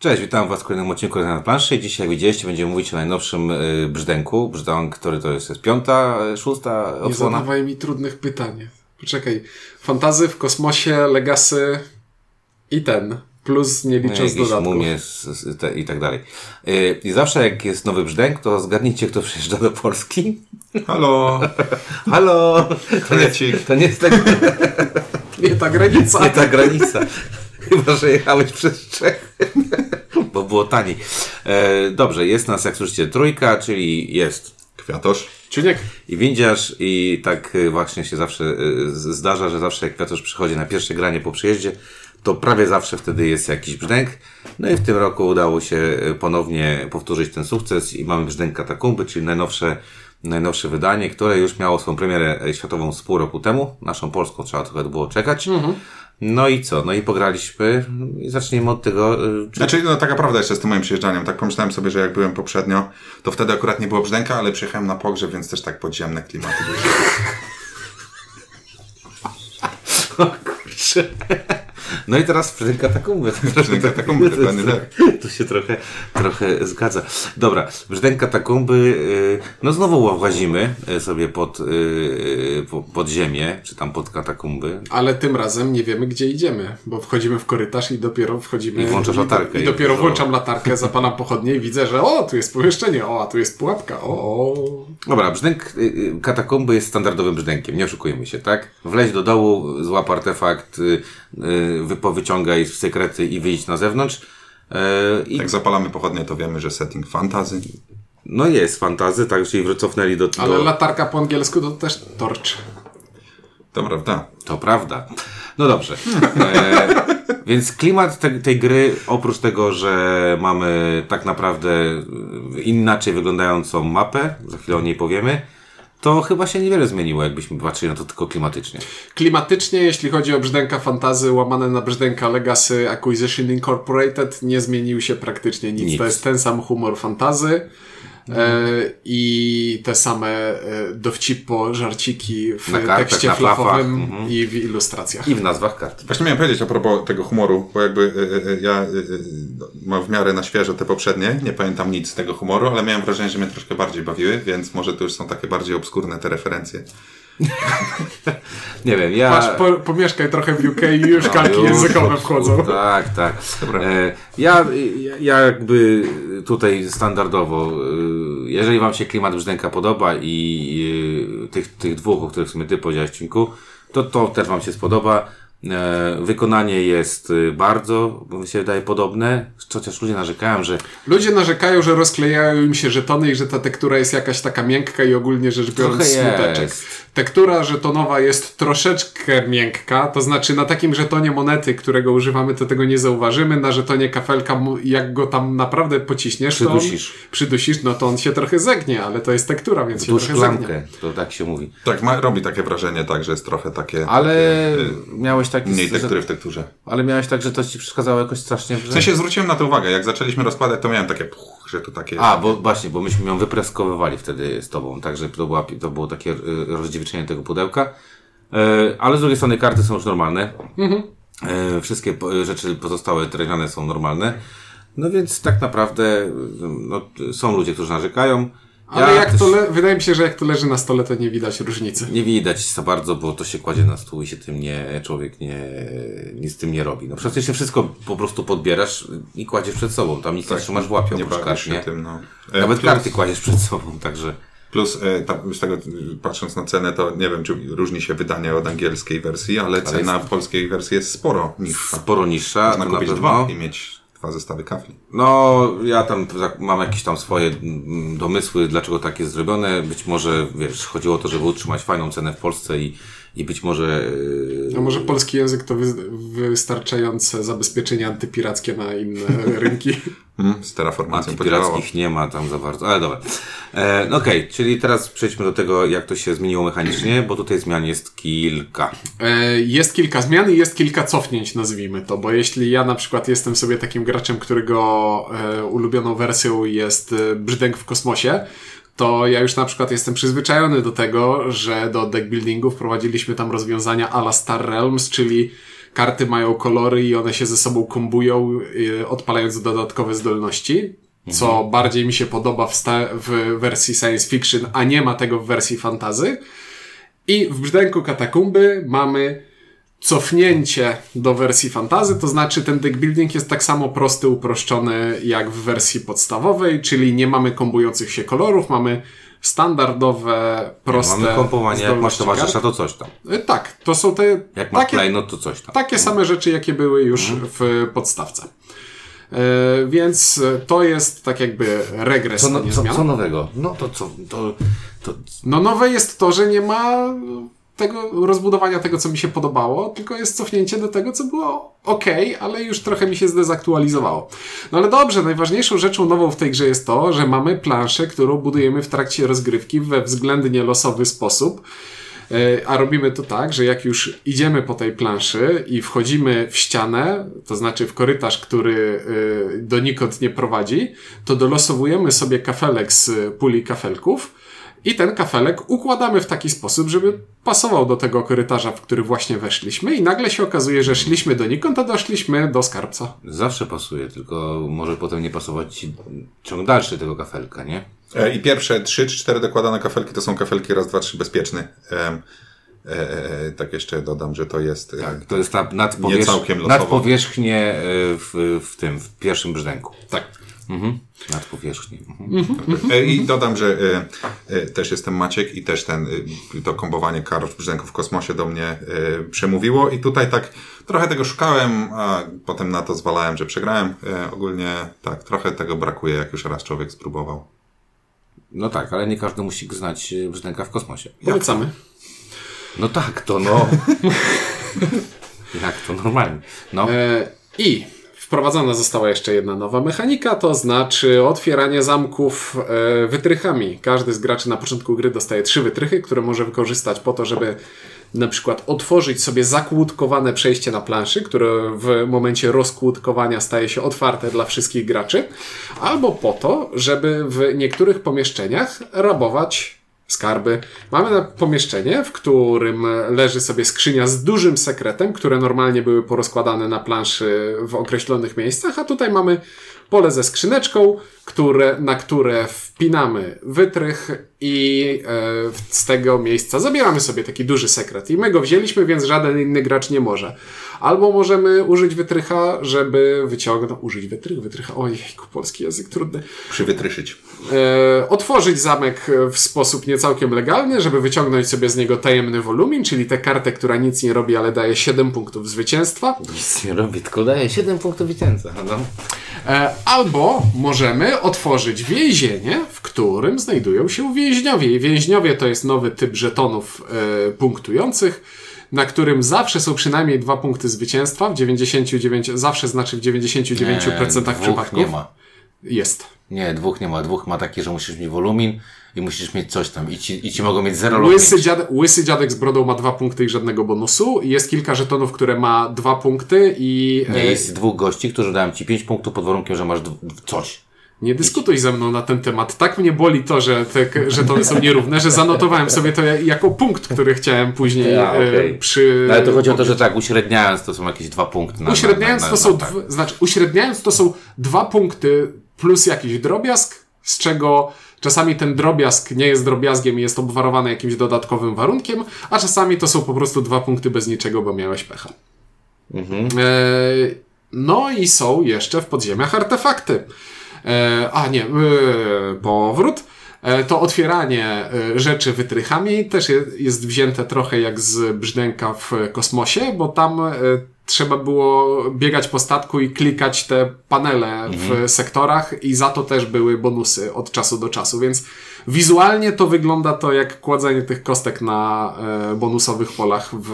Cześć, witam Was w kolejnym odcinku na planszy. Dzisiaj, jak widzieliście, będziemy mówić o najnowszym y, brzdęku. Brzdąk, który to jest, jest piąta, y, szósta Nie odsłona. zadawaj mi trudnych pytań. Poczekaj. Fantazy w kosmosie, Legacy i ten. Plus nie licząc Jakieś dodatków. mumie z, z, te, i tak dalej. Y, I zawsze jak jest nowy brzdęk, to zgadnijcie, kto przyjeżdża do Polski. Halo, Halo! To nie, to nie jest tak, Nie ta granica. nie ta granica. Chyba, że jechałeś przez Czechy. Bo było taniej. E, dobrze, jest nas, jak słyszycie, trójka, czyli jest Kwiatosz. Ciuniek. I windziarz i tak y, właśnie się zawsze y, z- zdarza, że zawsze jak Kwiatusz przychodzi na pierwsze granie po przyjeździe, to prawie zawsze wtedy jest jakiś brzdęk. No i w tym roku udało się y, ponownie powtórzyć ten sukces i mamy brzdęk Katakumby, czyli najnowsze, najnowsze wydanie, które już miało swoją premierę światową z pół roku temu. Naszą polską trzeba trochę było czekać. No i co? No i pograliśmy i zaczniemy od tego, y, czy Znaczy, no taka prawda jeszcze z tym moim przyjeżdżaniem. Tak pomyślałem sobie, że jak byłem poprzednio, to wtedy akurat nie było brzdęka, ale przyjechałem na pogrzeb, więc też tak podziemne klimaty były. Kurczę. No i teraz Brzdęk Katakumby. Brzdęk Katakumby, dokładnie tak. To się trochę, trochę zgadza. Dobra, Brzdęk Katakumby, y, no znowu łazimy y, sobie pod, y, po- pod ziemię, czy tam pod katakumby. Ale tym razem nie wiemy, gdzie idziemy, bo wchodzimy w korytarz i dopiero wchodzimy... I włączasz latarkę I, i- dopiero włączam latarkę, zapalam pochodnie i widzę, że o, tu jest pomieszczenie, o, a tu jest pułapka, o, o. Dobra, Brzdęk Katakumby jest standardowym brzdękiem, nie oszukujmy się, tak? Wleź do dołu, złap artefakt, y, y, wypo- wyciągaj sekrety i wyjdź na zewnątrz. Y, I Jak zapalamy pochodnie, to wiemy, że setting fantazy. no jest fantazy, tak, czyli cofnęli do... Ale do... latarka po angielsku to też torcz. To prawda. To prawda. No dobrze. E, więc klimat te, tej gry, oprócz tego, że mamy tak naprawdę inaczej wyglądającą mapę, za chwilę o niej powiemy, to chyba się niewiele zmieniło, jakbyśmy patrzyli na to tylko klimatycznie. Klimatycznie, jeśli chodzi o brzdęka fantazy łamane na brzdęka Legacy Acquisition Incorporated, nie zmienił się praktycznie nic. Nic. To jest ten sam humor fantazy e, i te same e, dowcipo, żarciki w Na kartach, tekście flafowym mhm. i w ilustracjach. I w nazwach kart. Właśnie miałem powiedzieć a propos tego humoru, bo jakby y, ja y, mam w miarę na świeżo te poprzednie, nie pamiętam nic z tego humoru, ale miałem wrażenie, że mnie troszkę bardziej bawiły, więc może to już są takie bardziej obskurne te referencje. Nie wiem, ja... Patrz, po, pomieszkaj trochę w UK i już No, karki już, językowe wchodzą. Tak, tak. E, ja, ja, ja jakby tutaj standardowo, e, jeżeli Wam się klimat brzdęka podoba i e, tych, tych dwóch, o których w sumie Ty powiedziałeś, Cinku, to to też Wam się spodoba. E, wykonanie jest e, bardzo, mi się wydaje, podobne, chociaż ludzie narzekają, że Ludzie narzekają, że rozklejają im się żetony i że ta tektura jest jakaś taka miękka i ogólnie rzecz biorąc smuteczek. Tektura żetonowa jest troszeczkę miękka, to znaczy na takim żetonie monety, którego używamy, to tego nie zauważymy. Na żetonie kafelka, jak go tam naprawdę pociśniesz, Przydusisz. to on, przydusisz, no to on się trochę zegnie, ale to jest tektura, więc się tu trochę zegnie. to tak się mówi. Tak, ma, robi takie wrażenie, tak, że jest trochę takie... Ale takie, y, miałeś taki... Mniej tektury w tekturze. Ale miałeś tak, że to Ci przeszkadzało jakoś strasznie w W sensie zwróciłem na to uwagę, jak zaczęliśmy rozkładać, to miałem takie, puch, że to takie... A, bo właśnie, bo myśmy ją wypreskowywali wtedy z tobą, także to, była, to było takie y, rozdziewiczenie tego pudełka. E, ale z drugiej strony karty są już normalne. E, wszystkie rzeczy pozostałe drewniane są normalne. No więc tak naprawdę no, są ludzie, którzy narzekają. Ale jak też to le- wydaje mi się, że jak to leży na stole, to nie widać różnicy. Nie widać za bardzo, bo to się kładzie na stół i się tym nie, człowiek nie, nic z tym nie robi. No przecież się wszystko po prostu podbierasz i kładziesz przed sobą. Tam nic nie trzymasz w łapie nie oprócz kart, się nie? tym, no. E, Nawet plus- karty kładziesz przed sobą, także... Plus, e, ta, z tego, patrząc na cenę, to nie wiem, czy różni się wydanie od angielskiej wersji, ale cena w polskiej wersji jest sporo niższa. sporo niższa. Można kupić dwa i mieć dwa zestawy kafli. No, ja tam mam jakieś tam swoje mm, domysły, dlaczego tak jest zrobione. Być może, wiesz, chodziło o to, żeby utrzymać fajną cenę w Polsce i, i być może... yy, A może polski język to wy- wystarczające zabezpieczenie antypirackie na inne rynki? Hmm, z terraformacją podziałało. Antypirackich nie ma tam za bardzo, ale dobra. E, no Okej, czyli teraz przejdźmy do tego, jak to się zmieniło mechanicznie, bo tutaj zmian jest kilka. E, Jest kilka zmian i jest kilka cofnięć, nazwijmy to, bo jeśli ja na przykład jestem sobie takim graczem, którego e, ulubioną wersją jest e, brzdęk w kosmosie, to ja już na przykład jestem przyzwyczajony do tego, że do deck buildingu wprowadziliśmy tam rozwiązania a la Star Realms, czyli karty mają kolory i one się ze sobą kombują, y, odpalając dodatkowe zdolności. Co bardziej mi się podoba w, w wersji science fiction, a nie ma tego w wersji fantazy. I w brzdęku katakumby mamy cofnięcie do wersji fantazy, to znaczy ten deck building jest tak samo prosty, uproszczony jak w wersji podstawowej, czyli nie mamy kombujących się kolorów, mamy standardowe, proste Mamy kompowanie, jak masz towarzysza, to coś tam. Y, Tak, to są te Jak masz takie, play, no to coś tam. takie same rzeczy, jakie były już Mhm. w podstawce. E, więc to jest tak jakby regres, Co, no, nie co, co nowego? No to co? To, to, No nowe jest to, że nie ma tego rozbudowania tego, co mi się podobało, tylko jest cofnięcie do tego, co było ok, ale już trochę mi się zdezaktualizowało. No ale dobrze, najważniejszą rzeczą nową w tej grze jest to, że mamy planszę, którą budujemy w trakcie rozgrywki we względnie losowy sposób. E, A robimy to tak, że jak już idziemy po tej planszy i wchodzimy w ścianę, to znaczy w korytarz, który e, donikąd nie prowadzi, to dolosowujemy sobie kafelek z puli kafelków i ten kafelek układamy w taki sposób, żeby pasował do tego korytarza, w który właśnie weszliśmy i nagle się okazuje, że szliśmy donikąd, a doszliśmy do skarbca. zawsze pasuje, tylko może potem nie pasować ci ciąg dalszy tego kafelka, nie? E, I pierwsze trzy czy cztery dokładane kafelki to są kafelki raz, dwa, trzy bezpieczny. Em, e, e, tak jeszcze dodam, że to jest. e, Tak, to jest ta nadpowierz... całkiem losowo. nadpowierzchnie e, w, w tym, w pierwszym brzdęku. Tak. Mhm. Nadpowierzchnie. Mhm. E, I dodam, że e, e, też jestem Maciek i też ten, e, to kombowanie kart brzdęków w kosmosie do mnie e, przemówiło i tutaj tak trochę tego szukałem, a potem na to zwalałem, że przegrałem. E, ogólnie tak, trochę tego brakuje, jak już raz człowiek spróbował. No tak, ale nie każdy musi znać brzdęka w kosmosie. Polecamy. No tak, to no. Jak to normalnie. No. E, I wprowadzona została jeszcze jedna nowa mechanika, to znaczy otwieranie zamków e, wytrychami. Każdy z graczy na początku gry dostaje trzy wytrychy, które może wykorzystać po to, żeby na przykład otworzyć sobie zakłódkowane przejście na planszy, które w momencie rozkłódkowania staje się otwarte dla wszystkich graczy, albo po to, żeby w niektórych pomieszczeniach rabować skarby. Mamy pomieszczenie, w którym leży sobie skrzynia z dużym sekretem, które normalnie były porozkładane na planszy w określonych miejscach, a tutaj mamy pole ze skrzyneczką, które, na które wpinamy wytrych i e, z tego miejsca zabieramy sobie taki duży sekret. I my go wzięliśmy, więc żaden inny gracz nie może. Albo możemy użyć wytrycha, żeby wyciągnąć... Użyć wytrych? Wytrycha... Ojejku, polski język trudny Przywytryszyć. e, otworzyć zamek w sposób niecałkiem legalny, żeby wyciągnąć sobie z niego tajemny wolumin, czyli tę kartę, która nic nie robi, ale daje 7 punktów zwycięstwa. Nic nie robi, tylko daje 7 punktów zwycięstwa. No. E, albo możemy otworzyć więzienie, w którym znajdują się więźniowie. I więźniowie to jest nowy typ żetonów e, punktujących, na którym zawsze są przynajmniej dwa punkty zwycięstwa. W 99, zawsze znaczy w 99% dwóch przypadków. nie ma. Jest. Nie, dwóch nie ma. Dwóch ma takie, że musisz mieć wolumin i musisz mieć coś tam. I ci, i ci mogą mieć 0 lub Łysy, 5. dziad, łysy dziadek z brodą ma dwa punkty i żadnego bonusu. Jest kilka żetonów, które ma dwa punkty i Nie, e, jest dwóch gości, którzy dają ci 5 punktów pod warunkiem, że masz coś. nie dyskutuj ze mną na ten temat. Tak mnie boli to, że te żetony są nierówne, że zanotowałem sobie to jako punkt, który chciałem później Ja, e, przy... No, ale to chodzi o to, że tak, uśredniając to są jakieś dwa punkty. Na, Uśredniając na, na, to są, tak. znaczy, uśredniając to są dwa punkty plus jakiś drobiazg, z czego czasami ten drobiazg nie jest drobiazgiem i jest obwarowany jakimś dodatkowym warunkiem, a czasami to są po prostu dwa punkty bez niczego, bo miałeś pecha. Mhm. E, no i są jeszcze w podziemiach artefakty. E, a nie, e, powrót. To otwieranie rzeczy wytrychami też je, jest wzięte trochę jak z brzdęka w kosmosie, bo tam trzeba było biegać po statku i klikać te panele w sektorach i za to też były bonusy od czasu do czasu, więc wizualnie to wygląda to jak kładzenie tych kostek na e, bonusowych polach w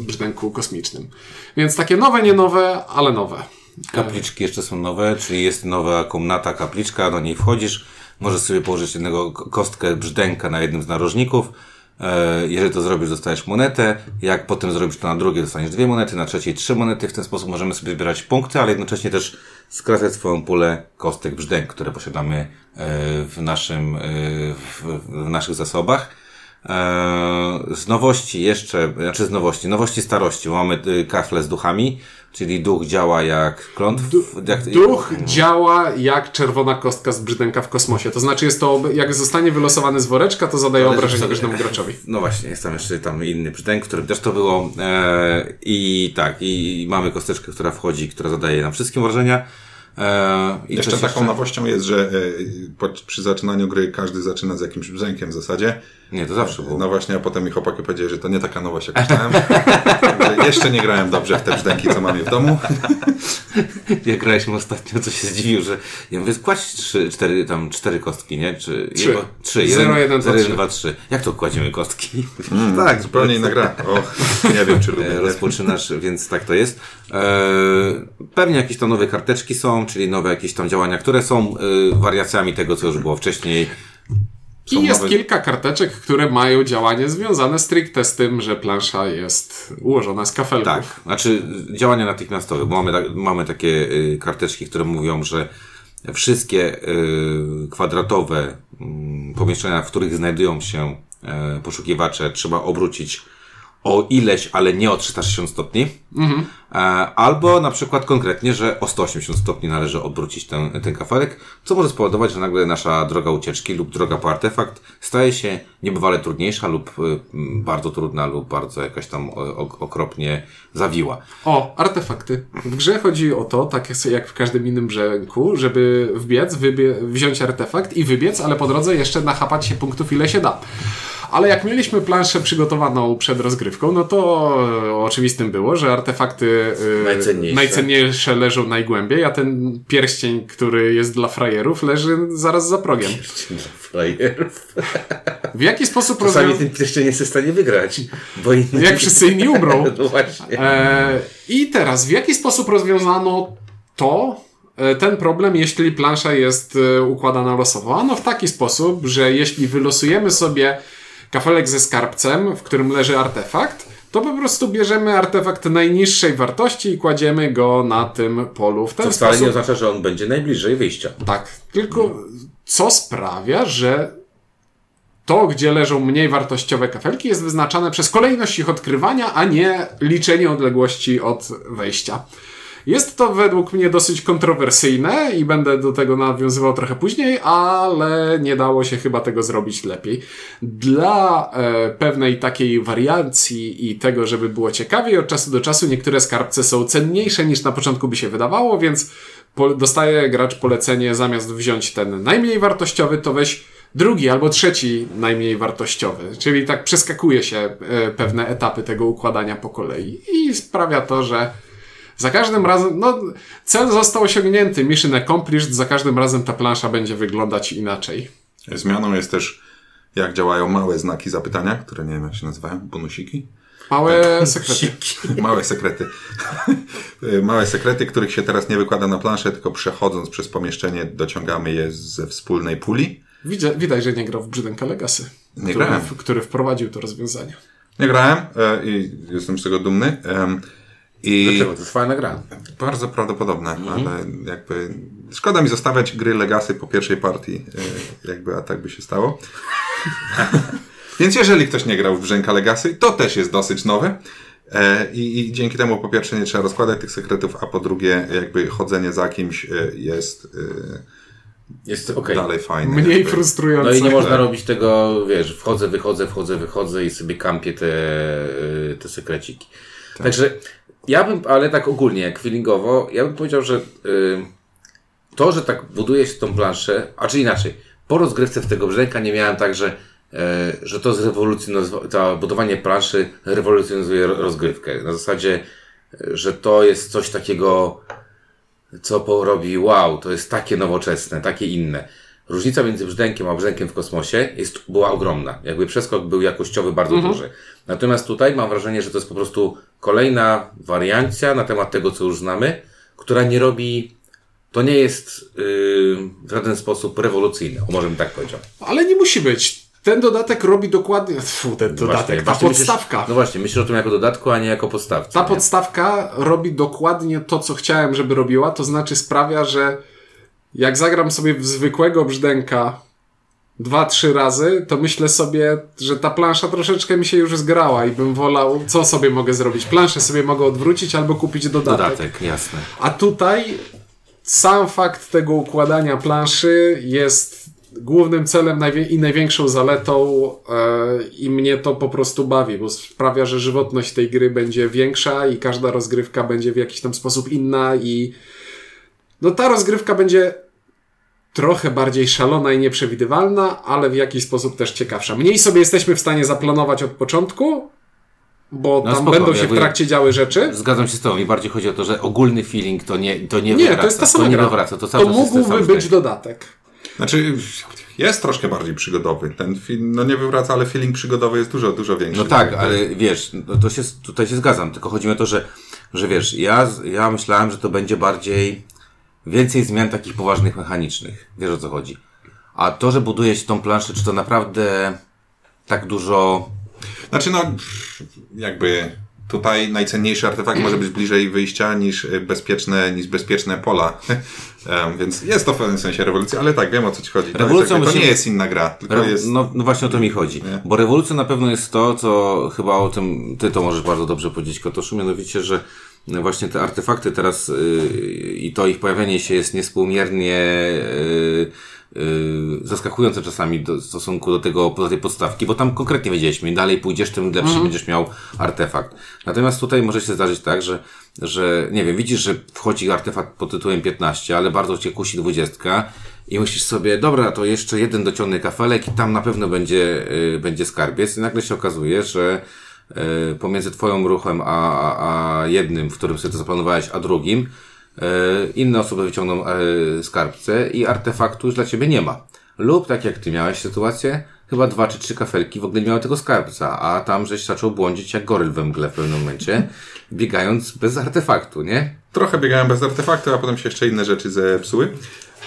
brzdęku kosmicznym. Więc takie nowe, nie nowe, ale nowe. Kapliczki jeszcze są nowe, czyli jest nowa komnata kapliczka, do niej wchodzisz, możesz sobie położyć jednego kostkę brzdęka na jednym z narożników. E, Jeżeli to zrobisz, dostajesz monetę. Jak potem zrobisz to na drugie, dostaniesz dwie monety, na trzeciej trzy monety. W ten sposób możemy sobie zbierać punkty, ale jednocześnie też skracać swoją pulę kostek brzdęk, które posiadamy e, w, naszym, e, w, naszych zasobach. Z nowości jeszcze, znaczy z nowości, nowości starości, mamy kafle z duchami, czyli duch działa jak klątw. jak, Duch działa jak czerwona kostka z brzdęka w kosmosie. To znaczy jest to, jak zostanie wylosowany z woreczka, to zadaje Ale obrażenia każdemu graczowi. No właśnie, jest tam jeszcze tam inny brzdęk, którym też to było. E, I tak, i mamy kosteczkę, która wchodzi, która zadaje nam wszystkim wrażenia. E, i Jeszcze taką nowością jest, że e, przy zaczynaniu gry każdy zaczyna z jakimś brzękiem w zasadzie. Nie, to zawsze było. No właśnie, a potem mi chłopaki powiedzieli, że to nie taka nowość jak myślałem. Jeszcze nie grałem dobrze w te brzdęki, co mam je w domu. Jak graliśmy ostatnio, to się zdziwił, że ja mówię, kładź trzy, cztery, tam cztery kostki, nie? Czy, Trzy. Jego, trzy. Zero, jeden, jeden, zero, jeden, trzy. dwa, trzy. Jak to kładziemy kostki? Tak, zupełnie inna gra. Och, nie wiem, czy lubię. E, rozpoczynasz, więc tak to jest. E, pewnie jakieś tam nowe karteczki są, czyli nowe jakieś tam działania, które są e, wariacjami tego, co już było wcześniej. Są I jest nowe- kilka karteczek, które mają działanie związane stricte z tym, że plansza jest ułożona z kafelków. Tak, znaczy działania natychmiastowe, bo mamy, mamy takie y, karteczki, które mówią, że wszystkie y, kwadratowe mm, pomieszczenia, w których znajdują się e, poszukiwacze, trzeba obrócić o ileś, ale nie o 360 stopni. E, albo na przykład konkretnie, że o 180 stopni należy obrócić ten, ten kafelek, co może spowodować, że nagle nasza droga ucieczki lub droga po artefakt staje się niebywale trudniejsza lub y, bardzo trudna lub bardzo jakaś tam okropnie zawiła. O, artefakty. W grze chodzi o to, tak jak w każdym innym brzęku, żeby wbiec, wybie- wziąć artefakt i wybiec, ale po drodze jeszcze nachapać się punktów ile się da. Ale jak mieliśmy planszę przygotowaną przed rozgrywką, no to e, oczywistym było, że artefakty e, Najcenniejsze. najcenniejsze leżą najgłębiej, a ten pierścień, który jest dla frajerów, leży zaraz za progiem. Frajerów. W jaki sposób Czasami rozwią- ten nie jest w stanie wygrać, bo inni... Jak wszyscy inni umrą. No właśnie. E, I teraz, w jaki sposób rozwiązano to, e, ten problem, jeśli plansza jest układana losowo? Ano w taki sposób, że jeśli wylosujemy sobie kafelek ze skarbcem, w którym leży artefakt, to po prostu bierzemy artefakt najniższej wartości i kładziemy go na tym polu. W ten To wcale sposób. nie oznacza, że on będzie najbliżej wyjścia. Tak, tylko co sprawia, że to, gdzie leżą mniej wartościowe kafelki, jest wyznaczane przez kolejność ich odkrywania, a nie liczenie odległości od wejścia. Jest to według mnie dosyć kontrowersyjne i będę do tego nawiązywał trochę później, ale nie dało się chyba tego zrobić lepiej. Dla e, pewnej takiej wariacji i tego, żeby było ciekawiej, od czasu do czasu niektóre skarbce są cenniejsze niż na początku by się wydawało, więc dostaje gracz polecenie zamiast wziąć ten najmniej wartościowy, to weź drugi albo trzeci najmniej wartościowy. Czyli tak przeskakuje się e, pewne etapy tego układania po kolei i sprawia to, że za każdym razem, no, cel został osiągnięty, mission accomplished, za każdym razem ta plansza będzie wyglądać inaczej. Zmianą jest też, jak działają małe znaki zapytania, które nie wiem jak się nazywają, bonusiki. Małe sekrety. Małe sekrety. Małe sekrety, których się teraz nie wykłada na planszę, tylko przechodząc przez pomieszczenie dociągamy je ze wspólnej puli. Widać, widać, że nie grał w Brzydenka Legacy, Nie który, grałem. który wprowadził to rozwiązanie. Nie grałem e, i jestem z tego dumny. I Dlaczego? To jest fajna gra. bardzo prawdopodobne, ale jakby szkoda mi zostawiać gry Legacy po pierwszej partii, e, jakby a tak by się stało. Więc jeżeli ktoś nie grał w Brzęka Legacy, to też jest dosyć nowe. E, I, I dzięki temu po pierwsze nie trzeba rozkładać tych sekretów, a po drugie jakby chodzenie za kimś e, jest Jest okej. dalej fajne. Mniej jakby. frustrujące. No i nie można robić tego, wiesz, wchodzę, wychodzę, wchodzę, wychodzę i sobie kampię te, te sekreciki. Także ja bym, ale tak ogólnie, jak feelingowo, ja bym powiedział, że y, to, że tak buduje się tą planszę, a czy inaczej, po rozgrywce w tego brzęka nie miałem tak, że, y, że to zrewolucjonizuje, to budowanie planszy rewolucjonizuje ro- rozgrywkę. Na zasadzie, że to jest coś takiego, co porobi, wow, to jest takie nowoczesne, takie inne. Różnica między brzdękiem a brzdękiem w kosmosie jest, była ogromna. Jakby przeskok był jakościowy bardzo duży. Natomiast tutaj mam wrażenie, że to jest po prostu kolejna wariancja na temat tego, co już znamy, która nie robi, to nie jest yy, w żaden sposób rewolucyjne, o może bym tak powiedział. Ale nie musi być. Ten dodatek robi dokładnie. Fu, ten dodatek, Właśnie, ta właśnie myślisz- podstawka. no właśnie, myślę o tym jako dodatku, a nie jako podstawce. Ta nie? podstawka robi dokładnie to, co chciałem, żeby robiła, to znaczy sprawia, że jak zagram sobie w zwykłego brzdęka dwa, trzy razy, to myślę sobie, że ta plansza troszeczkę mi się już zgrała i bym wolał, co sobie mogę zrobić? Planszę sobie mogę odwrócić albo kupić dodatek. Dodatek, jasne. A tutaj sam fakt tego układania planszy jest głównym celem i największą zaletą e, i mnie to po prostu bawi, bo sprawia, że żywotność tej gry będzie większa i każda rozgrywka będzie w jakiś tam sposób inna i no ta rozgrywka będzie trochę bardziej szalona i nieprzewidywalna, ale w jakiś sposób też ciekawsza. Mniej sobie jesteśmy w stanie zaplanować od początku, bo No tam spoko, będą się w trakcie działy rzeczy. Zgadzam się z tobą. Mi bardziej chodzi o to, że ogólny feeling to nie, to nie, Nie, wywraca. to jest ta sama to nie gra. wywraca. To, cały to mógłby być dodatek. Znaczy, jest troszkę bardziej przygodowy. Ten film, no nie wywraca, ale feeling przygodowy jest dużo, dużo większy. No tak, ale wiesz, no to się, tutaj się zgadzam, tylko chodzi mi o to, że, że wiesz, ja, ja myślałem, że to będzie bardziej więcej zmian takich poważnych, mechanicznych. Wiesz o co chodzi. A to, że buduje się tą planszę, czy to naprawdę tak dużo... Znaczy, no, jakby tutaj najcenniejszy artefakt może być bliżej wyjścia niż bezpieczne, niż bezpieczne pola. Em, Więc jest to w pewnym sensie rewolucja, ale tak, wiem o co ci chodzi. To, jakby, to musimy- nie jest inna gra, tylko Re- jest... no, no właśnie o to mi chodzi. Nie? Bo rewolucja na pewno jest to, co chyba o tym ty to możesz bardzo dobrze powiedzieć, Kotoszu, mianowicie, że właśnie te artefakty teraz yy, i to ich pojawienie się jest niespółmiernie yy, yy, zaskakujące czasami do, w stosunku do tego, do tej podstawki, bo tam konkretnie wiedzieliśmy, im dalej pójdziesz, tym lepszy będziesz miał artefakt. Natomiast tutaj może się zdarzyć tak, że, że nie wiem, widzisz, że wchodzi artefakt pod tytułem 15, ale bardzo cię kusi 20 i myślisz sobie, dobra, to jeszcze jeden dociągny kafelek i tam na pewno będzie, będzie skarbiec i nagle się okazuje, że pomiędzy twoją ruchem a, a, a jednym, w którym sobie to zaplanowałeś, a drugim, yy, inne osoby wyciągną skarbce i artefaktu już dla ciebie nie ma. Lub tak jak ty miałeś sytuację, chyba dwa czy trzy kafelki w ogóle nie miały tego skarbca, a tam żeś zaczął błądzić jak goryl we mgle w pewnym momencie, biegając bez artefaktu, nie? Trochę biegałem bez artefaktu, a potem się jeszcze inne rzeczy zepsuły.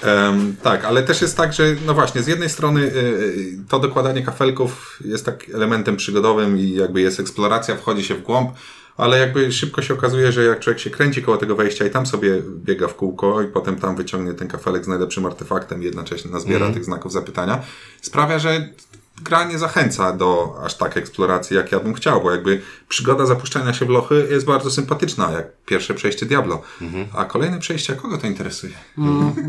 Em, tak, ale też jest tak, że no właśnie, z jednej strony y, to dokładanie kafelków jest tak elementem przygodowym i jakby jest eksploracja, wchodzi się w głąb, ale jakby szybko się okazuje, że jak człowiek się kręci koło tego wejścia i tam sobie biega w kółko i potem tam wyciągnie ten kafelek z najlepszym artefaktem i jednocześnie nazbiera tych znaków zapytania, sprawia, że gra nie zachęca do aż tak eksploracji, jak ja bym chciał, bo jakby przygoda zapuszczania się w lochy jest bardzo sympatyczna, jak pierwsze przejście Diablo. A kolejne przejście, kogo to interesuje?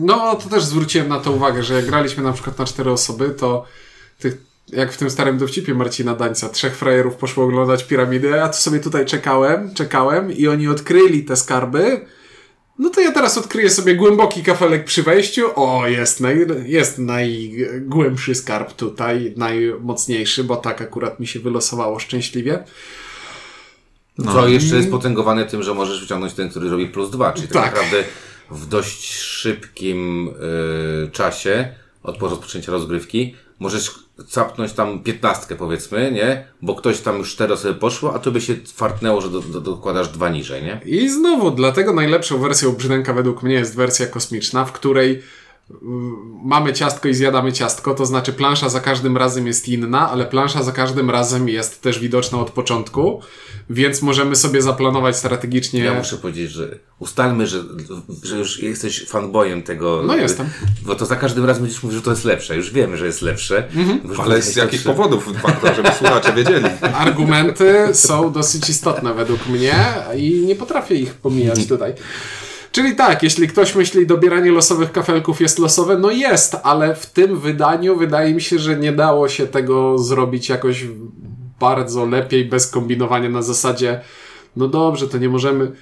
No, to też zwróciłem na to uwagę, że jak graliśmy na przykład na cztery osoby, to tych, jak w tym starym dowcipie Marcina Dańca, trzech frajerów poszło oglądać piramidę, a to sobie tutaj czekałem, czekałem i oni odkryli te skarby. No to ja teraz odkryję sobie głęboki kafelek przy wejściu. O, jest, naj, jest najgłębszy skarb tutaj, najmocniejszy, bo tak akurat mi się wylosowało szczęśliwie. Co jeszcze jest potęgowane tym, że możesz wyciągnąć ten, który robi plus dwa, czyli tak, Tak. naprawdę w dość szybkim y, czasie od rozpoczęcia rozgrywki możesz capnąć tam piętnastkę powiedzmy, nie? Bo ktoś tam już cztery osoby poszło, a to by się fartnęło, że do, do, dokładasz dwa niżej, nie? I znowu, dlatego najlepszą wersją brzdęka według mnie jest wersja kosmiczna, w której mamy ciastko i zjadamy ciastko, to znaczy plansza za każdym razem jest inna, ale plansza za każdym razem jest też widoczna od początku, więc możemy sobie zaplanować strategicznie. Ja muszę powiedzieć, że ustalmy, że, że już jesteś fanboyem tego. No jestem. Bo to za każdym razem będziesz mówił, że to jest lepsze. Już wiemy, że jest lepsze. Mhm. Ale z jakich że- powodów warto, żeby słuchacze wiedzieli? Argumenty są dosyć istotne według mnie i nie potrafię ich pomijać tutaj. Czyli tak, jeśli ktoś myśli, dobieranie losowych kafelków jest losowe, no jest, ale w tym wydaniu wydaje mi się, że nie dało się tego zrobić jakoś bardzo lepiej, bez kombinowania na zasadzie, no dobrze, to nie możemy.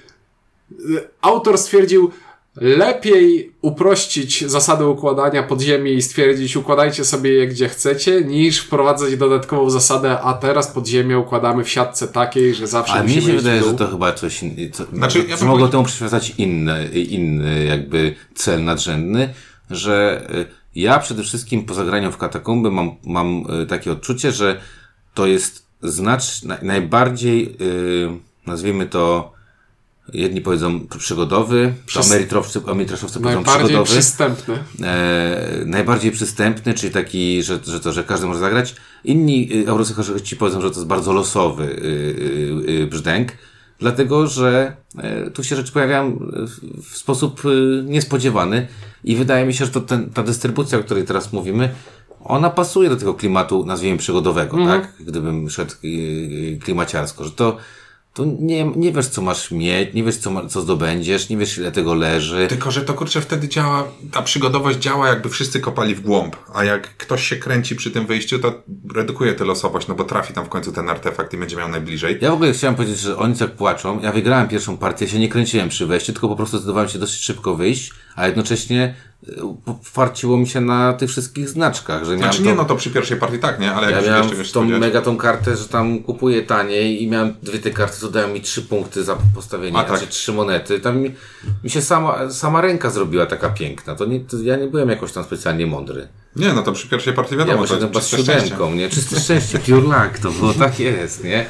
Autor stwierdził, lepiej uprościć zasady układania podziemi i stwierdzić, układajcie sobie je gdzie chcecie, niż wprowadzać dodatkową zasadę, a teraz podziemie układamy w siatce takiej, że zawsze A mnie się wydaje, że to chyba coś. Co, Znaczy, ja mogło powiedział- temu przywiązać inny, inny jakby cel nadrzędny, że y, ja przede wszystkim po zagraniu w katakumby mam, mam y, takie odczucie, że to jest znacz, na, najbardziej, y, nazwijmy to, jedni powiedzą przygodowy, Przys- Amerytrowcy, Amerytrowcy powiedzą Najbardziej przygodowy przystępny. e, najbardziej przystępny, czyli taki, że, że to, że każdy może zagrać. Inni y, eurosychości powiedzą, że to jest bardzo losowy y, y, y, brzdęk, dlatego, że e, tu się rzeczy pojawiają w, sposób y, niespodziewany i wydaje mi się, że to ten, ta dystrybucja, o której teraz mówimy, ona pasuje do tego klimatu, nazwijmy przygodowego, tak? Gdybym szedł yy, klimaciarsko, że to, to nie, nie wiesz, co masz mieć, nie wiesz, co, ma, co zdobędziesz, nie wiesz, ile tego leży. Tylko, że to kurczę wtedy działa, ta przygodowość działa jakby wszyscy kopali w głąb, a jak ktoś się kręci przy tym wyjściu, to redukuje tę losowość, no bo trafi tam w końcu ten artefakt i będzie miał najbliżej. Ja w ogóle chciałem powiedzieć, że oni tak płaczą. Ja wygrałem pierwszą partię, się nie kręciłem przy wejściu, tylko po prostu zdecydowałem się dosyć szybko wyjść, a jednocześnie y, farciło mi się na tych wszystkich znaczkach, że Znaczy to... nie, no to przy pierwszej partii tak, nie? Ale jak Ja miałem jeszcze tą mega tą kartę, że tam kupuję taniej i miałem dwie te karty, co dają mi trzy punkty za postawienie, A, tak. trzy monety. Tam mi, mi się sama, sama ręka zrobiła taka piękna. To nie, to ja nie byłem jakoś tam specjalnie mądry. Nie, no to przy pierwszej partii Ja wiadomo, to poszedłem jest chyba z siódemką, nie? Czyste szczęście, pure luck, to było, tak jest, nie?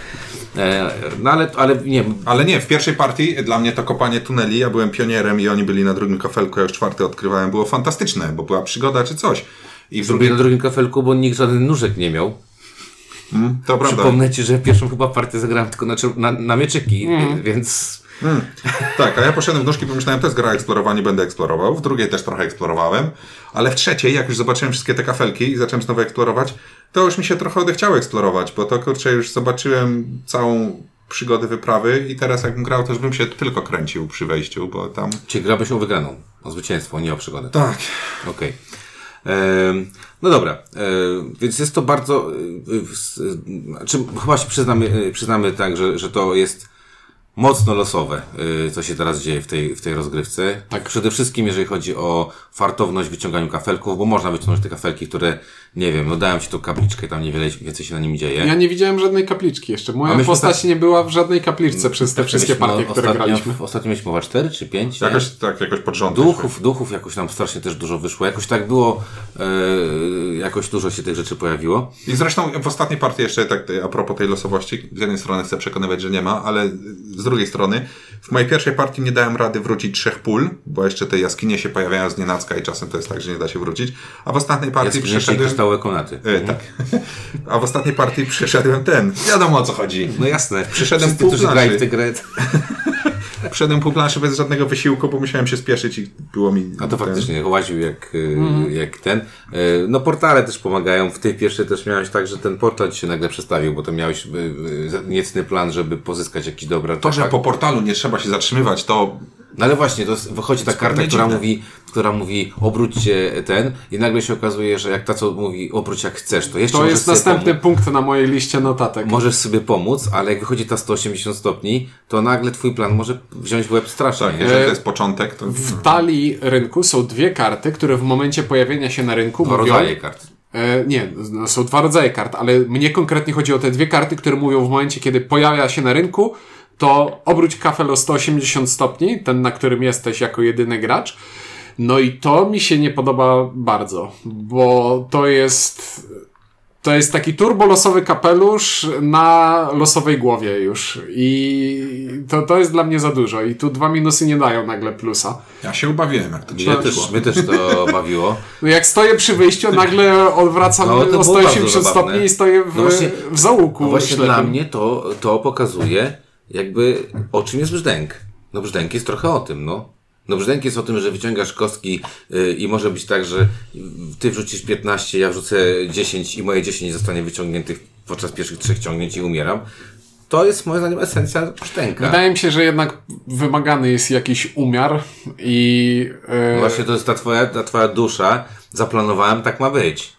E, no ale, ale nie, Ale nie, w pierwszej partii dla mnie to kopanie tuneli, ja byłem pionierem i oni byli na drugim kafelku, ja już czwarty odkrywałem, było fantastyczne, bo była przygoda czy coś. I w drugiej, na drugim kafelku, bo nikt żaden nóżek nie miał. to prawda. Przypomnę ci, że pierwszą chyba partię zagrałem tylko na, na, na mieczyki, więc Tak, a ja poszedłem w nóżki, pomyślałem, to jest gra eksplorowanie, będę eksplorował. W drugiej też trochę eksplorowałem, ale w trzeciej, jak już zobaczyłem wszystkie te kafelki i zacząłem znowu eksplorować, to już mi się trochę odechciało eksplorować, bo to kurczę, już zobaczyłem całą przygodę wyprawy i teraz jakbym grał, to już bym się tylko kręcił przy wejściu, bo tam... Czyli grałbyś o wygraną, o zwycięstwo, nie o przygodę. Tak. Okej. Em, No dobra, więc jest to bardzo, w- s- e, znaczy chyba się przyznamy, przyznamy tak, że, że to jest mocno losowe, e, co się teraz dzieje w tej, w tej rozgrywce. Tak. Przede wszystkim, jeżeli chodzi o fartowność w wyciąganiu kafelków, bo można wyciągnąć te kafelki, które, nie wiem, no dałem ci tą kapliczkę, tam niewiele więcej się na nimi dzieje. Ja nie widziałem żadnej kapliczki jeszcze. Moja myśmy postać tak- nie była w żadnej kapliczce przez te wszystkie Mieliśmy partie, które ostatnio, graliśmy. Ostatnio mieliśmy chyba 4 czy 5? Jakoś, tak, jakoś pod rząd. Duchów, duchów jakoś nam strasznie też dużo wyszło. Jakoś tak było, e, jakoś dużo się tych rzeczy pojawiło. I zresztą w ostatniej partii jeszcze tak a propos tej losowości, z jednej strony chcę przekonywać, że nie ma, ale z drugiej strony w mojej pierwszej partii nie dałem rady wrócić trzech pól, bo jeszcze te jaskinie się pojawiają z nienacka i czasem to jest tak, że nie da się wrócić. A w ostatniej partii Jaskinie i przeszedłem... kryształowe konaty. E, tak. A w ostatniej partii przeszedłem ten. Wiadomo o co chodzi. No jasne. Przyszedłem Wszyscy, pół którzy grali w tę grę. Przeszedłem pół planszy bez żadnego wysiłku, bo musiałem się spieszyć i było mi... A to faktycznie łaził jak, Mhm. jak ten. E, No portale też pomagają. W tej pierwszej też miałeś tak, że ten portal ci się nagle przestawił, bo to miałeś e, niecny plan, żeby pozyskać jakiś dobra To, że po portalu nie trzeba się zatrzymywać, to No ale właśnie, to wychodzi ta karta, która mówi, która mówi obróćcie ten i nagle się okazuje, że jak ta co mówi obróć jak chcesz, to jeszcze To jest następny punkt na mojej liście notatek. Możesz sobie pomóc, ale jak wychodzi ta 180 stopni, to nagle twój plan może wziąć w łeb strasznie. tak, jeżeli to jest początek, to... W talii rynku są dwie karty, które w momencie pojawienia się na rynku Dwa mówią... rodzaje kart. E, nie, no, są dwa rodzaje kart, ale mnie konkretnie chodzi o te dwie karty, które mówią w momencie, kiedy pojawia się na rynku, to obróć kafel o 180 stopni, ten, na którym jesteś jako jedyny gracz. No i to mi się nie podoba bardzo, bo to jest. To jest taki turbolosowy kapelusz na losowej głowie już. I to, to jest dla mnie za dużo. I tu dwa minusy nie dają nagle plusa. Ja się ubawiłem, jak to Mnie też, mnie też to bawiło. No jak stoję przy wyjściu, nagle odwracam No, o 180 bardzo stopni i stoję w, No właśnie- w załuku. No właśnie ślepym. dla mnie to, to pokazuje jakby o czym jest brzdęk. No brzdęk jest trochę o tym, no. No brzdęk jest o tym, że wyciągasz kostki yy, i może być tak, że ty wrzucisz 15, ja wrzucę 10 i moje 10 zostanie wyciągniętych podczas pierwszych trzech ciągnięć i umieram. To jest moim zdaniem esencja brzdęka. Wydaje mi się, że jednak wymagany jest jakiś umiar i No Właśnie to jest ta twoja, ta twoja dusza. Zaplanowałem, tak ma być.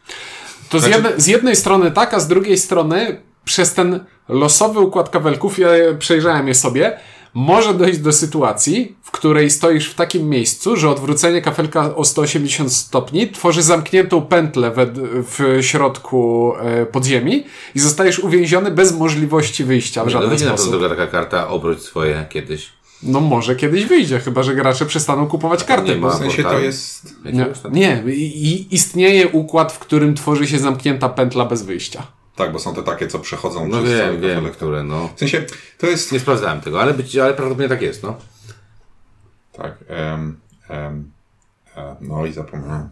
to z, Znaczy- jedne, z jednej strony tak, a z drugiej strony przez ten losowy układ kabelków, ja przejrzałem je sobie, może dojść do sytuacji, w której stoisz w takim miejscu, że odwrócenie kafelka o 180 stopni tworzy zamkniętą pętlę we, w środku e, podziemi i zostajesz uwięziony bez możliwości wyjścia w No żaden będzie na pewno sposób. druga taka karta, obróć swoje kiedyś. No może kiedyś wyjdzie, chyba że gracze przestaną kupować karty. nie ma. bo- W sensie to jest... Nie, tam- nie i istnieje układ, w którym tworzy się zamknięta pętla bez wyjścia. Tak, bo są te takie, co przechodzą No przez wiem, cały wiem, które, no. W sensie, to jest... Nie sprawdzałem tego, ale, być, ale prawdopodobnie tak jest, no. Tak. em, em, e, no i zapomniałem.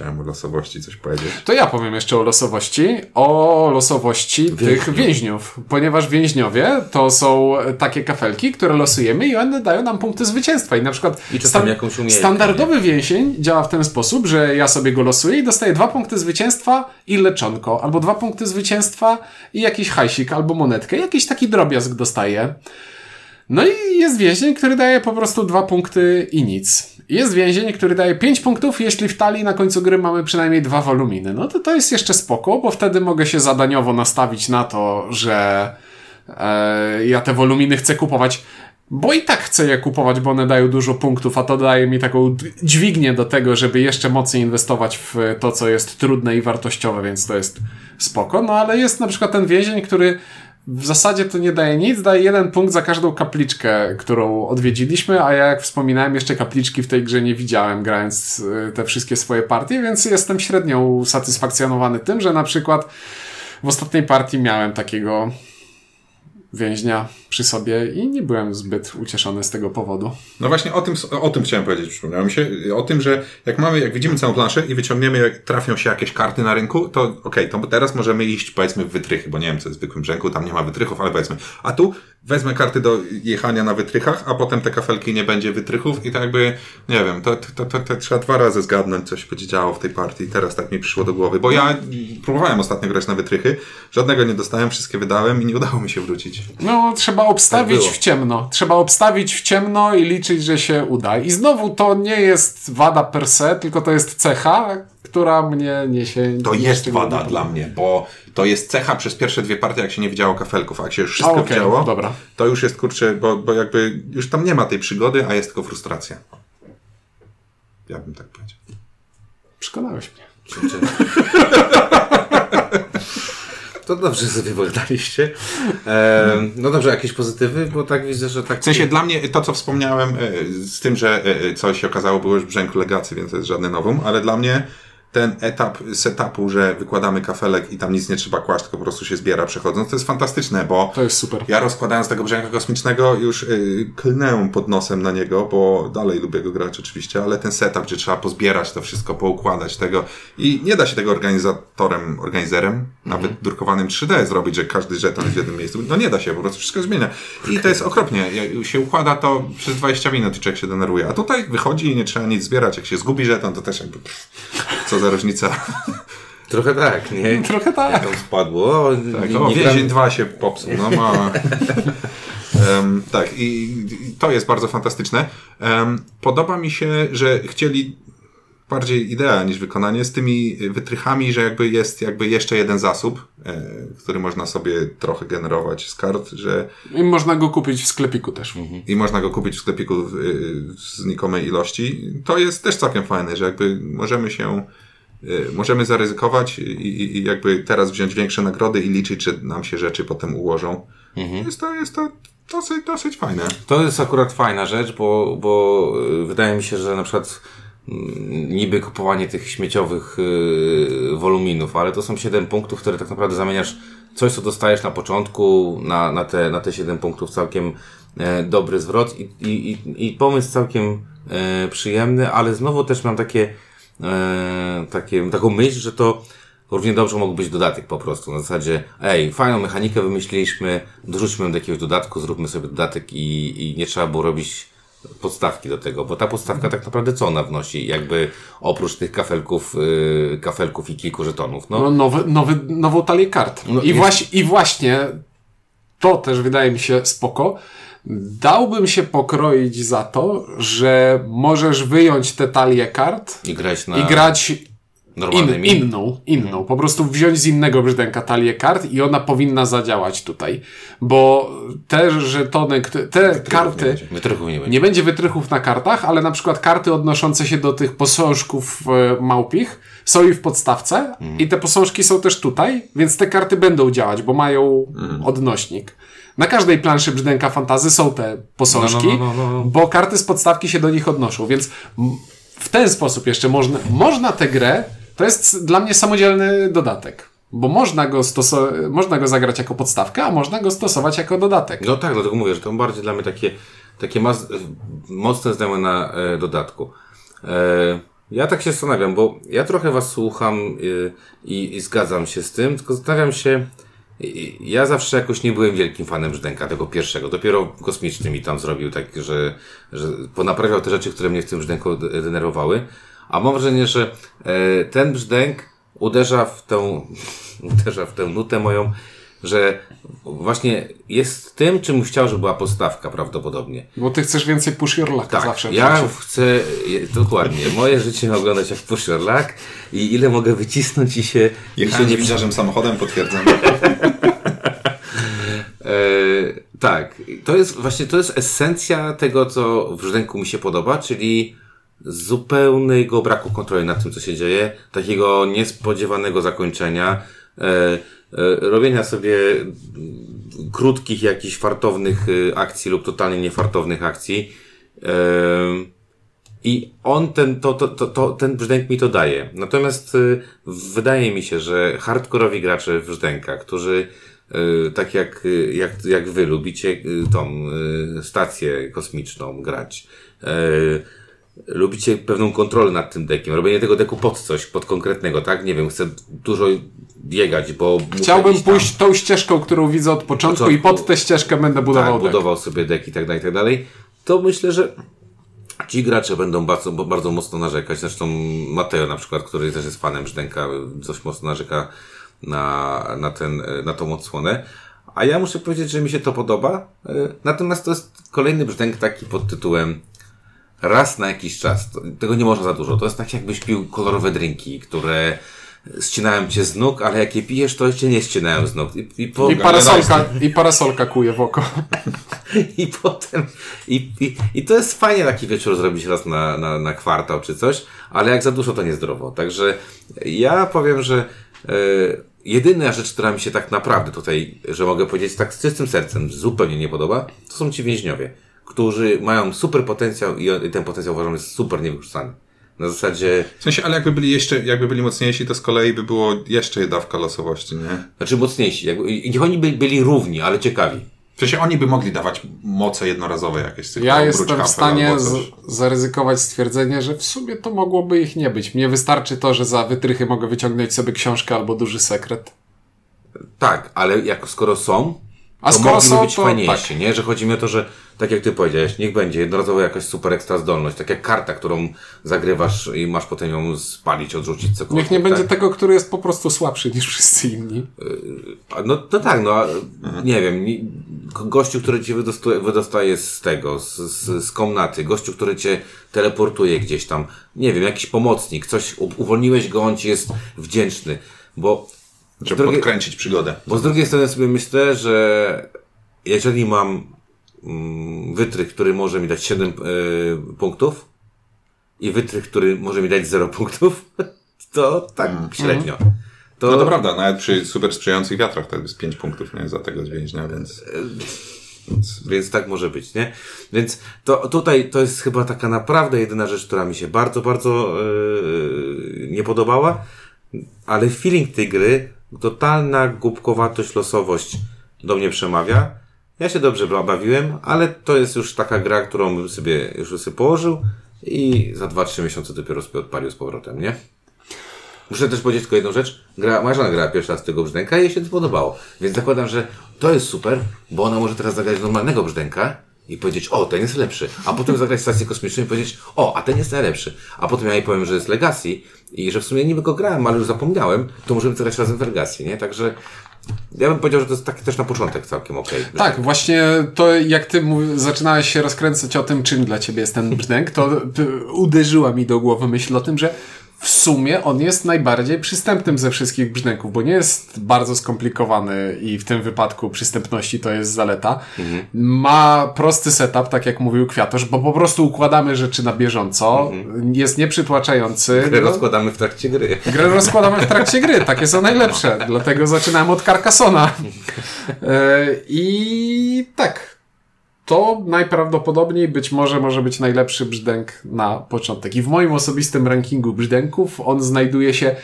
Chciałem o losowości coś powiedzieć. To ja powiem jeszcze o losowości. O losowości tych więźniów. Ponieważ więźniowie to są takie kafelki, które losujemy i one dają nam punkty zwycięstwa. I na przykład I umiejętność, standardowy więzień działa w ten sposób, że ja sobie go losuję i dostaję dwa punkty zwycięstwa i leczonko. Albo dwa punkty zwycięstwa i jakiś hajsik albo monetkę. Jakiś taki drobiazg dostaję. No i jest więzień, który daje po prostu dwa punkty i nic. Jest więzień, który daje pięć punktów, jeśli w talii na końcu gry mamy przynajmniej dwa woluminy. No to to jest jeszcze spoko, bo wtedy mogę się zadaniowo nastawić na to, że e, ja te woluminy chcę kupować, bo i tak chcę je kupować, bo one dają dużo punktów, a to daje mi taką dźwignię do tego, żeby jeszcze mocniej inwestować w to, co jest trudne i wartościowe, więc to jest spoko. No ale jest na przykład ten więzień, który w zasadzie to nie daje nic, daje jeden punkt za każdą kapliczkę, którą odwiedziliśmy, a ja jak wspominałem, jeszcze kapliczki w tej grze nie widziałem, grając y, te wszystkie swoje partie, więc jestem średnio usatysfakcjonowany tym, że na przykład w ostatniej partii miałem takiego więźnia przy sobie i nie byłem zbyt ucieszony z tego powodu. No właśnie o tym, o tym chciałem powiedzieć, przypomniało mi się, o tym, że jak mamy, jak widzimy całą planszę i wyciągniemy, jak trafią się jakieś karty na rynku, to okej, to teraz możemy iść powiedzmy w wytrychy, bo nie wiem co jest w zwykłym brzęku, tam nie ma wytrychów, ale powiedzmy, a tu wezmę karty do jechania na wytrychach, a potem te kafelki nie będzie wytrychów i tak jakby, nie wiem, to, to, to, to trzeba dwa razy zgadnąć, co się będzie działo w tej partii. Teraz tak mi przyszło do głowy, bo ja próbowałem ostatnio grać na wytrychy, żadnego nie dostałem, wszystkie wydałem i nie udało mi się wrócić. No, trzeba obstawić Tak w ciemno. Trzeba obstawić w ciemno i liczyć, że się uda. I znowu to nie jest wada per se, tylko to jest cecha, która mnie niesie. To nie jest wada powodu. dla mnie, bo to jest cecha przez pierwsze dwie partie, jak się nie widziało kafelków, a jak się już wszystko A, okej, widziało, dobra. to już jest kurczę, bo, bo jakby już tam nie ma tej przygody, a jest tylko frustracja. Ja bym tak powiedział. Przekonałeś mnie. To dobrze sobie pogadaliście. E, no dobrze, jakieś pozytywy, bo tak widzę, że tak... W sensie dla mnie to, co wspomniałem, e, z tym, że e, coś się okazało było już w brzęku legacy, więc to jest żadne nowum, ale dla mnie ten etap setupu, że wykładamy kafelek i tam nic nie trzeba kłaść, tylko po prostu się zbiera przechodząc, to jest fantastyczne, bo To jest super. ja rozkładając tego brzęka kosmicznego już yy, klnę pod nosem na niego, bo dalej lubię go grać oczywiście, ale ten setup, gdzie trzeba pozbierać to wszystko, poukładać tego i nie da się tego organizatorem, organizerem, nawet drukowanym 3D zrobić, że każdy żeton jest w jednym miejscu. No nie da się, po prostu wszystko zmienia. I to jest okropnie. Jak się układa to przez 20 minut i człowiek się denerwuje. A tutaj wychodzi i nie trzeba nic zbierać. Jak się zgubi żeton, to też jakby pff, co za różnica. Trochę tak, nie? Trochę tak. Tam spadło. O, Tak, nie, o, nie więzień gram- 2 się popsuł, no ma... Em, tak, i, i to jest bardzo fantastyczne. Em, podoba mi się, że chcieli bardziej idea niż wykonanie z tymi wytrychami, że jakby jest jakby jeszcze jeden zasób, e, który można sobie trochę generować z kart, że I można go kupić w sklepiku też. i można go kupić w sklepiku w, y, w znikomej ilości. To jest też całkiem fajne, że jakby możemy się y, możemy zaryzykować i, i, jakby teraz wziąć większe nagrody i liczyć, że nam się rzeczy potem ułożą. Jest to, jest to dosyć, dosyć fajne. To jest akurat fajna rzecz, bo, bo y, wydaje mi się, że na przykład mm, niby kupowanie tych śmieciowych y, woluminów, ale to są 7 punktów, które tak naprawdę zamieniasz coś, co dostajesz na początku, na, na, te, na te 7 punktów całkiem e, dobry zwrot i, i, i, i pomysł całkiem e, przyjemny, ale znowu też mam takie, e, takie taką myśl, że to równie dobrze mógł być dodatek po prostu. Na zasadzie, ej, fajną mechanikę wymyśliliśmy, dorzućmy do jakiegoś dodatku, zróbmy sobie dodatek i, i nie trzeba było robić podstawki do tego, bo ta podstawka tak naprawdę co ona wnosi? Jakby oprócz tych kafelków, yy, kafelków i kilku żetonów. No, No, nowy, nowy, nową talię kart. No, I, jest- właśnie, I właśnie to też wydaje mi się spoko. Dałbym się pokroić za to, że możesz wyjąć tę talię kart i grać na i grać in, inną, inną. Po prostu wziąć z innego brzdęka talię kart i ona powinna zadziałać tutaj. Bo te żetony, te karty, będzie. Wytrychów nie będzie. nie będzie wytrychów na kartach, ale na przykład karty odnoszące się do tych posążków e, małpich są i w podstawce i te posążki są też tutaj, więc te karty będą działać, bo mają odnośnik. Na każdej planszy brzdęka fantazy są te posążki, No, no, no, no, no. bo karty z podstawki się do nich odnoszą, więc w ten sposób jeszcze można, można tę grę, to jest dla mnie samodzielny dodatek. Bo można go, stoso- można go zagrać jako podstawkę, a można go stosować jako dodatek. No tak, dlatego mówię, że to bardziej dla mnie takie, takie mas- mocne zdanie na e, dodatku. E, Ja tak się zastanawiam, bo ja trochę was słucham y, i, i zgadzam się z tym, tylko zastanawiam się, ja zawsze jakoś nie byłem wielkim fanem Brzdęka, tego pierwszego. Dopiero kosmiczny mi tam zrobił tak, że, że ponaprawiał te rzeczy, które mnie w tym Brzdęku de- denerwowały. A mam wrażenie, że e, ten Brzdęk uderza w tę, uderza w tę nutę moją, że właśnie jest tym, czym chciał, żeby była podstawka prawdopodobnie. Bo ty chcesz więcej push your lucka Tak, zawsze. ja życiu. chcę, dokładnie, moje życie ma oglądać jak pusher luck i ile mogę wycisnąć i się, i się Jechałem nie samochodem, potwierdzam. E, tak, to jest właśnie to jest esencja tego, co w Brzdęku mi się podoba, czyli zupełnego braku kontroli nad tym, co się dzieje, takiego niespodziewanego zakończenia, e, e, robienia sobie krótkich, jakichś fartownych e, akcji lub totalnie niefartownych akcji. E, I on ten, to, to, to, to, ten brzdęk mi to daje. Natomiast y, wydaje mi się, że hardkorowi gracze brzdęka, którzy tak jak, y, jak, jak wy lubicie y, tą y, stację kosmiczną grać, y, lubicie pewną kontrolę nad tym dekiem, robienie tego deku pod coś, pod konkretnego, tak? Nie wiem, chcę dużo biegać, bo Chciałbym pójść tą ścieżką, którą widzę od początku i pod tę ścieżkę będę budował tak, deck. budował sobie deck i tak dalej, i tak dalej, to myślę, że ci gracze będą bardzo, bardzo mocno narzekać. Zresztą Mateo na przykład, który też jest fanem Brzdęka, dość mocno narzeka na, na, ten, na tą odsłonę. A ja muszę powiedzieć, że mi się to podoba. E, Natomiast to jest kolejny brzdęk taki pod tytułem raz na jakiś czas. Tego nie można za dużo. To jest tak jakbyś pił kolorowe drinki, które ścinałem cię z nóg, ale jak je pijesz, to jeszcze nie ścinałem z nóg. I, i, po, I parasolka, I parasolka kuje w oko. i potem, i, i, i to jest fajnie taki wieczór zrobić raz na, na, na kwartał czy coś, ale jak za dużo to niezdrowo. Także ja powiem, że e, jedyna rzecz, która mi się tak naprawdę tutaj, że mogę powiedzieć tak z czystym sercem, zupełnie nie podoba, to są ci więźniowie, którzy mają super potencjał i, ten potencjał uważam jest super niewykorzystany. Na zasadzie, W sensie, ale jakby byli jeszcze, jakby byli mocniejsi, to z kolei by było jeszcze dawka losowości, nie? znaczy mocniejsi, jakby, niech oni by, byli równi, ale ciekawi. W sensie oni by mogli dawać moce jednorazowe jakieś. tylko Ja obróć jestem w stanie z, zaryzykować stwierdzenie, że w sumie to mogłoby ich nie być. Mnie wystarczy to, że za wytrychy mogę wyciągnąć sobie książkę albo duży sekret. Tak, ale jak skoro są, A to skoro mogliby są, być to fajniejsi, nie? Że chodzi mi o to, że tak jak ty powiedziałeś, niech będzie jednorazowo jakaś super ekstra zdolność, tak jak karta, którą zagrywasz i masz potem ją spalić, odrzucić cokolwiek. Niech nie będzie tak? tego, który jest po prostu słabszy niż wszyscy inni. A No to tak, no a, nie wiem, gościu, który cię wydostaje, z tego, z, z, z komnaty, gościu, który cię teleportuje gdzieś tam, nie wiem, jakiś pomocnik, coś, uwolniłeś go, on ci jest wdzięczny, bo Żeby drugie- podkręcić przygodę. Bo z drugiej strony sobie myślę, że jeżeli mam mm, wytrych, który może mi dać 7 y, punktów i wytrych, który może mi dać 0 punktów, to tak średnio. To, No to prawda, nawet przy super sprzyjających wiatrach to jest 5 punktów, nie? Za tego dźwięźnia, więc... Więc tak może być, nie? Więc to tutaj to jest chyba taka naprawdę jedyna rzecz, która mi się bardzo, bardzo yy, nie podobała. Ale feeling tej gry, totalna głupkowatość, losowość do mnie przemawia. Ja się dobrze ba- bawiłem, ale to jest już taka gra, którą bym sobie już sobie położył i za 2-3 miesiące dopiero sobie odpalił z powrotem, nie? Muszę też powiedzieć tylko jedną rzecz. Gra, moja żona grała pierwszy raz tego brzdęka i jej się to podobało. Więc zakładam, że to jest super, bo ona może teraz zagrać normalnego brzdęka i powiedzieć, o, ten jest lepszy. A potem zagrać stację kosmiczną i powiedzieć, o, a ten jest najlepszy. A potem ja jej powiem, że jest Legacy i że w sumie niby go grałem, ale już zapomniałem, to możemy zagrać razem w Legacy, nie? Także ja bym powiedział, że to jest taki też na początek całkiem okej. Tak, właśnie to jak ty zaczynałeś się rozkręcać o tym, czym dla ciebie jest ten brzdęk, to p- uderzyła mi do głowy myśl o tym, że w sumie on jest najbardziej przystępnym ze wszystkich brzdęków, bo nie jest bardzo skomplikowany i w tym wypadku przystępności to jest zaleta. Ma prosty setup, tak jak mówił Kwiatosz, bo po prostu układamy rzeczy na bieżąco, jest nieprzytłaczający. Grę No, rozkładamy w trakcie gry. Grę rozkładamy w trakcie gry, takie są najlepsze. Dlatego zaczynałem od Carcassona. E, I tak. To najprawdopodobniej być może może być najlepszy brzdęk na początek. I w moim osobistym rankingu brzdęków on znajduje się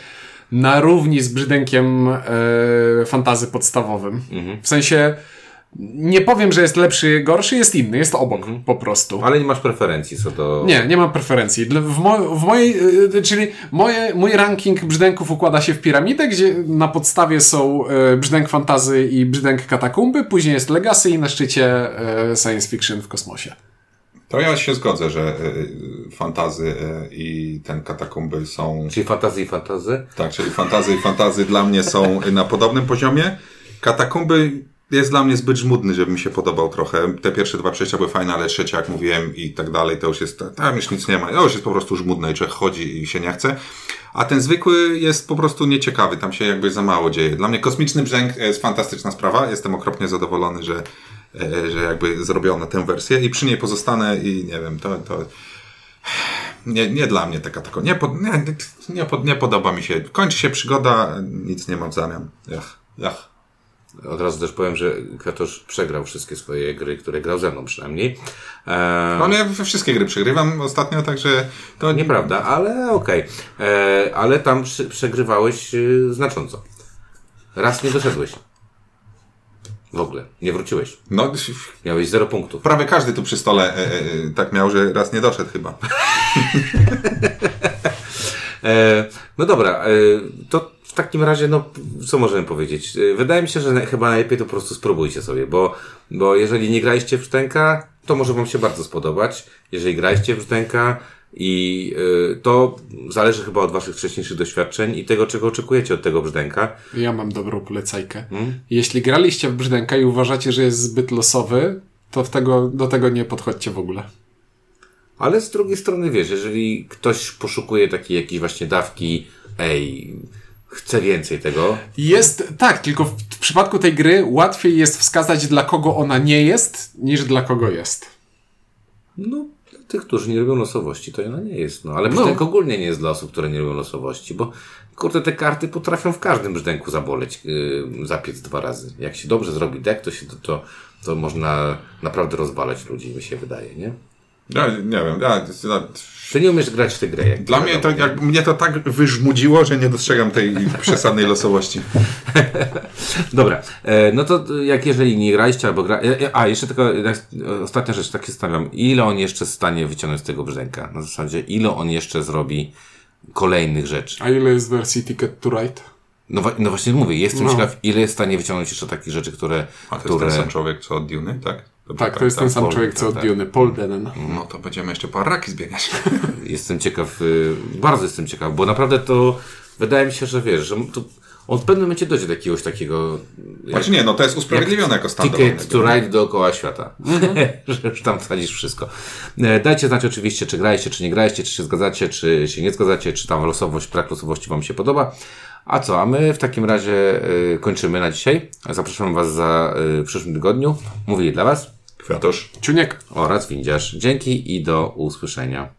na równi z brzdękiem e, fantazy podstawowym. W sensie Nie powiem, że jest lepszy, gorszy, jest inny, jest obok po prostu. Ale nie masz preferencji co do... Nie, nie mam preferencji. W, mo w mojej, y, czyli moje, mój ranking brzdęków układa się w piramidę, gdzie na podstawie są y, brzdęk fantazy i brzdęk katakumby, później jest legacy i na szczycie y, science fiction w kosmosie. To ja się zgodzę, że y, fantazy y, i ten katakumby są Czyli fantazy i fantazy? Tak, czyli fantazy i fantazy dla mnie są na podobnym poziomie. Katakumby jest dla mnie zbyt żmudny, żeby mi się podobał trochę. Te pierwsze dwa przejścia były fajne, ale trzecia, jak mówiłem, i tak dalej, to już jest, tam już nic nie ma. To już jest po prostu żmudne i człowiek chodzi i się nie chce. A ten zwykły jest po prostu nieciekawy, tam się jakby za mało dzieje. Dla mnie kosmiczny brzęk jest fantastyczna sprawa. Jestem okropnie zadowolony, że, e, że jakby zrobiono tę wersję i przy niej pozostanę i nie wiem, to, to nie, nie dla mnie taka tako. Nie, pod, nie, nie, pod, nie podoba mi się. Kończy się przygoda, nic nie mam w zamian. Ach, ach. Od razu też powiem, że Katosz przegrał wszystkie swoje gry, które grał ze mną przynajmniej. Eee, No ja we wszystkie gry przegrywam ostatnio, także to nie. Nieprawda, ale okej. Eee, Ale tam przegrywałeś y, znacząco. Raz nie doszedłeś. W ogóle. Nie wróciłeś. No, Miałeś zero punktów. prawie każdy tu przy stole e, e, e, tak miał, że raz nie doszedł chyba. E, no dobra, e, to takim razie, no, co możemy powiedzieć? E, wydaje mi się, że chyba najlepiej to po prostu spróbujcie sobie, bo, bo jeżeli nie graliście w Brzdęka, to może Wam się bardzo spodobać. Jeżeli graliście w Brzdęka i e, to zależy chyba od Waszych wcześniejszych doświadczeń i tego, czego oczekujecie od tego Brzdęka. Ja mam dobrą polecajkę. Jeśli graliście w brzdęka i uważacie, że jest zbyt losowy, to w tego, do tego nie podchodźcie w ogóle. Ale z drugiej strony, wiesz, jeżeli ktoś poszukuje takiej jakiejś właśnie dawki, ej, chce więcej tego, Jest, tak, tylko w, przypadku tej gry łatwiej jest wskazać, dla kogo ona nie jest, niż dla kogo jest. No, dla tych, którzy nie lubią losowości, to ona nie jest. No, ale brzdęk ogólnie nie jest dla osób, które nie lubią losowości, bo kurde, te karty potrafią w każdym brzdęku zaboleć, yy, zapiec dwa razy. Jak się dobrze zrobi deck, to, się, to, to, to można naprawdę rozwalać ludzi, mi się wydaje, nie? Ja nie wiem, ja, ja, Ty nie umiesz grać w tę grę. Jak dla mnie to, jak, mnie to tak wyżmudziło, że nie dostrzegam tej przesadnej losowości. Dobra, e, no to jak jeżeli nie graliście albo gra... e, e, A, jeszcze tylko e, ostatnia rzecz, tak się stawiam. Ile on jeszcze stanie wyciągnąć z tego brzdęka? Na zasadzie, ile on jeszcze zrobi kolejnych rzeczy? A ile jest wersji Ticket to Ride? No, no właśnie mówię, jestem No. ciekaw, ile jest w stanie wyciągnąć jeszcze takich rzeczy, które... A to które... jest ten sam człowiek, co od Duny, tak? Tak, to jest ten sam Paul, człowiek, co od tak. Duny, Paul Dennen. No to będziemy jeszcze po raki zbiegać. Jestem ciekaw, y, bardzo jestem ciekaw, bo naprawdę to wydaje mi się, że wiesz, że to on w pewnym momencie dojdzie do jakiegoś takiego... jak- Znaczy nie, no to jest usprawiedliwione jako standard. Ticket to ride dookoła świata. że już tam wsadzisz wszystko. E, Dajcie znać oczywiście, czy graliście, czy nie graliście, czy się zgadzacie, czy się nie zgadzacie, czy tam losowość, brak losowości Wam się podoba. A co, a my w takim razie y, kończymy na dzisiaj. Zapraszam Was za y, w przyszłym tygodniu. Mówili dla Was Kwiatosz. Ciuniek. oraz Windziarz. Dzięki i do usłyszenia.